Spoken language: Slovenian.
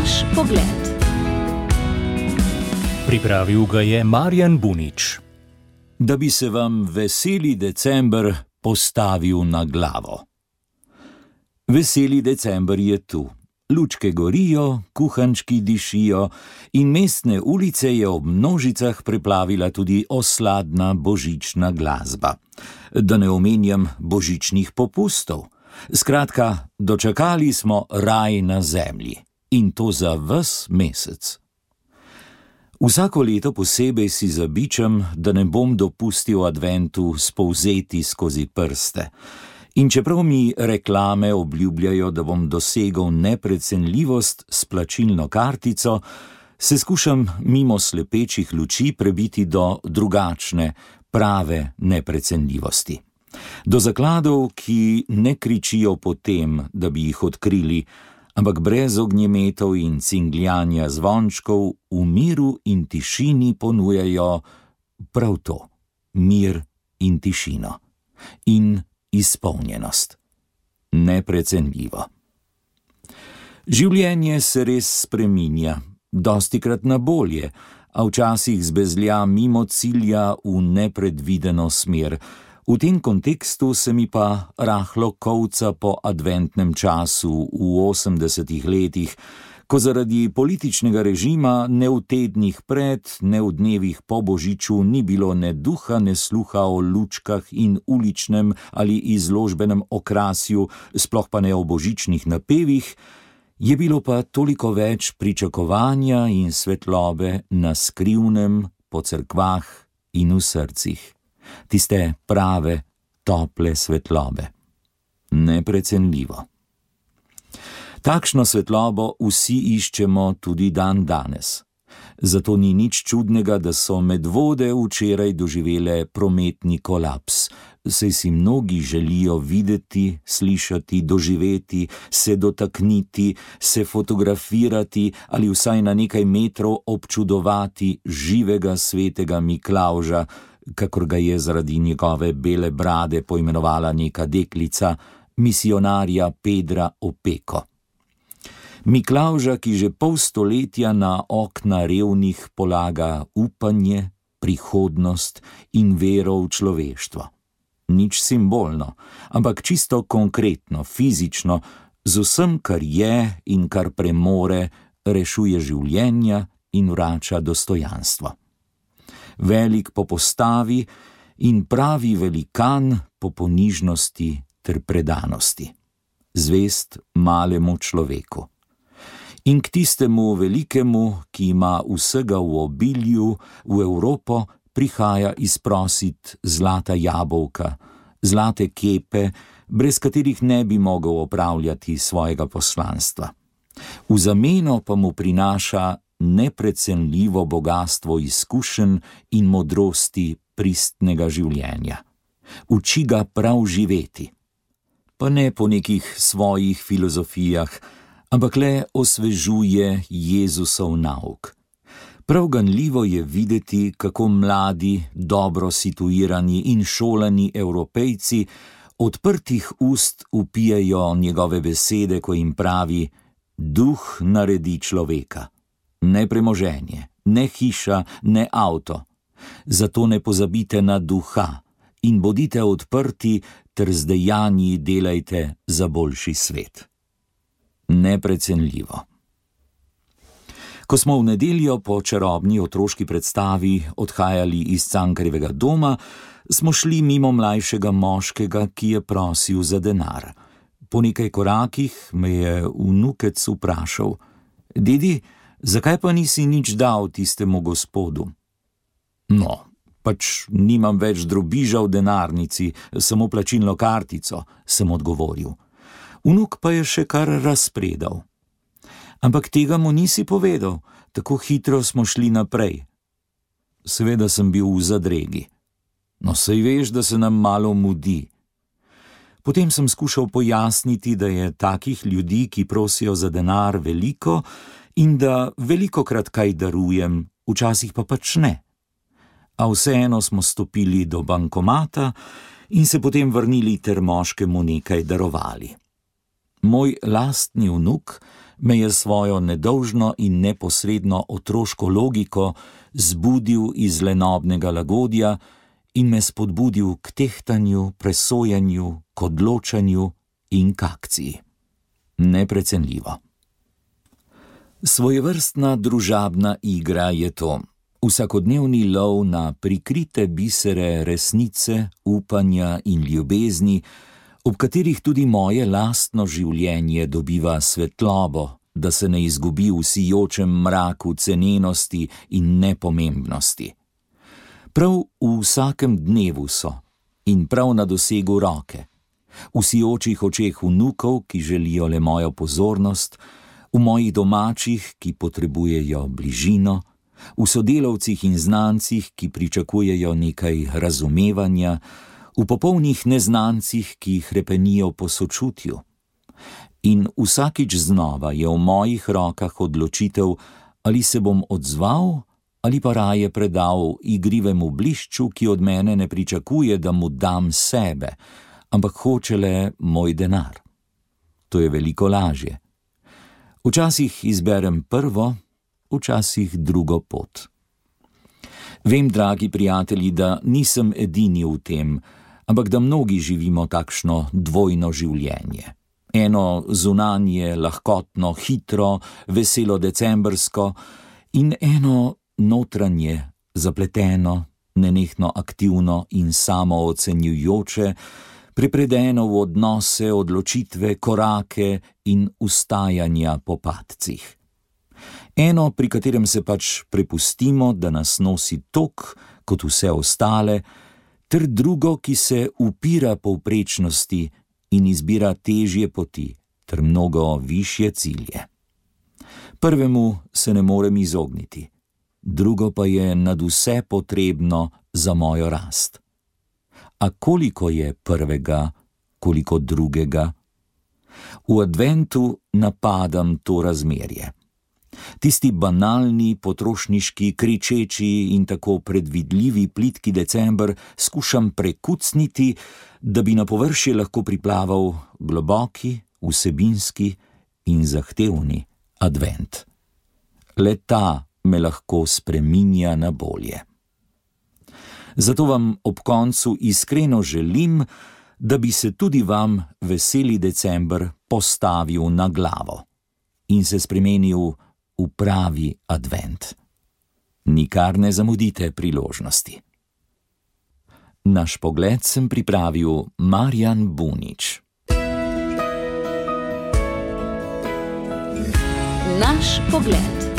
Naš pogled. Pripravil ga je Marjan Bunič. Da bi se vam veseli decembr postavil na glavo. Veseli decembr je tu. Lučke gorijo, kuhančki dišijo in mestne ulice je ob množicah preplavila tudi osladna božična glasba. Da ne omenjam božičnih popustov. Skratka, dočakali smo raj na zemlji in to za ves mesec. Vsako leto posebej si zabičam, da ne bom dopustil adventu spovzeti skozi prste. In čeprav mi reklame obljubljajo, da bom dosegel neprecenljivost s plačilno kartico, se skušam mimo slepečih luči prebiti do drugačne, prave neprecenljivosti. Do zakladov, ki ne kričijo po tem, da bi jih odkrili, ampak brez ognjemetov in cingljanja zvončkov v miru in tišini ponujajo prav to: mir in tišino. In izpolnjenost. Neprecenljivo. Življenje se res spreminja, dosti krat na bolje, a včasih zbezlja mimo cilja v nepredvideno smer. V tem kontekstu se mi pa rahlo kovca po adventnem času v osemdesetih letih, ko zaradi političnega režima ne v tednih pred, ne v dnevih po božiču ni bilo ne duha, ne sluha o lučkah in uličnem ali izložbenem okrasju, sploh pa ne o božičnih napevih, je bilo pa toliko več pričakovanja in svetlobe na skrivnem, po cerkvah in v srcih. Tiste prave, tople svetlobe. Neprecenljivo. Takšno svetlobo vsi iščemo tudi dan danes. Zato ni nič čudnega, da so medvode včeraj doživele prometni kolaps. Sej si mnogi želijo videti, slišati, doživeti, se dotakniti, se fotografirati ali vsaj na nekaj metrov občudovati živega svetega Miklauža, kakor ga je zaradi njegove bele brade poimenovala neka deklica, misionarja Pedra Opeko. Miklauža, ki že pol stoletja na okna revnih polaga upanje, prihodnost in vero v človeštvo. Nič simbolno, ampak čisto konkretno, fizično, z vsem, kar je in kar premore, rešuje življenja in vrača dostojanstvo. Velik po postavi in pravi velikan po ponižnosti ter predanosti. Zvest malemu človeku in k tistemu velikemu, ki ima vsega v obilju, v Evropo prihaja izprosit zlata jabolka, zlate kepe, brez katerih ne bi mogel opravljati svojega poslanstva. V zameno pa mu prinaša neprecenljivo bogatstvo izkušenj in modrosti pristnega življenja. Uči ga prav živeti, pa ne po nekih svojih filozofijah, ampak le osvežuje Jezusov nauk. Prav ganljivo je videti, kako mladi, dobro situirani in šolani evropejci odprtih ust upijajo njegove besede, ko jim pravi: Duh naredi človeka, ne premoženje, ne hiša, ne avto. Zato ne pozabite na duha in bodite odprti ter z dejanji delajte za boljši svet neprecenljivo. Ko smo v nedeljo po čarobni otroški predstavi odhajali iz Cankarjevega doma, smo šli mimo mlajšega moškega, ki je prosil za denar. Po nekaj korakih me je vnukec vprašal: Dedi, zakaj pa nisi nič dal tistemu gospodu? No, pač nimam več drobiža v denarnici, samo plačilno kartico, sem odgovoril vnuk pa je še kar razpredal. Ampak tega mu nisi povedal, tako hitro smo šli naprej. Seveda sem bil v zadregi. No, sej veš, da se nam malo mudi. Potem sem skušal pojasniti, da je takih ljudi, ki prosijo za denar, veliko in da veliko krat kaj darujem, včasih pa pač ne. A vseeno smo stopili do bankomata in se potem vrnili ter moškemu nekaj darovali. Moj lastni vnuk me je svojo nedolžno in neposredno otroško logiko zbudil iz lenobnega lagodja in me spodbudil k tehtanju, presojanju, k odločanju in k akciji. Neprecenljivo. Svojevrstna družabna igra je to. Vsakodnevni lov na prikrite bisere resnice, upanja in ljubezni, ob katerih tudi moje lastno življenje dobiva svetlobo, da se ne izgubi v sijočem mraku cenenosti in nepomembnosti. Prav v vsakem dnevu so in prav na dosegu roke, v sijočih očeh vnukov, ki želijo le mojo pozornost, v mojih domačih, ki potrebujejo bližino, v sodelavcih in znancih, ki pričakujejo nekaj razumevanja, v popolnih neznancih, ki hrepenijo po sočutju. In vsakič znova je v mojih rokah odločitev, ali se bom odzval ali pa raje predal igrivemu blišču, ki od mene ne pričakuje, da mu dam sebe, ampak hoče le moj denar. To je veliko lažje. Včasih izberem prvo, včasih drugo pot. Vem, dragi prijatelji, da nisem edini v tem, ampak da mnogi živimo takšno dvojno življenje. Eno zunanje, lahkotno, hitro, veselo decembrsko, in eno notranje, zapleteno, nenehno aktivno in samo ocenjujoče, prepredeno v odnose, odločitve, korake in ustajanja po padcih. Eno, pri katerem se pač prepustimo, da nas nosi tok, kot vse ostale, ter drugo, ki se upira povprečnosti in izbira težje poti ter mnogo više cilje. Prvemu se ne morem izogniti, drugo pa je nad vse potrebno za mojo rast. A koliko je prvega, koliko drugega? V adventu napadam to razmerje tisti banalni, potrošniški, kričeči in tako predvidljivi plitki decembr skušam prekucniti, da bi na površje lahko priplaval globoki, vsebinski in zahtevni advent. Le ta me lahko spreminja na bolje. Zato vam ob koncu iskreno želim, da bi se tudi vam veseli decembr postavil na glavo in se spremenil v pravi advent. Nikar ne zamudite priložnosti. Naš pogled sem pripravil Marjan Bunič. Naš pogled.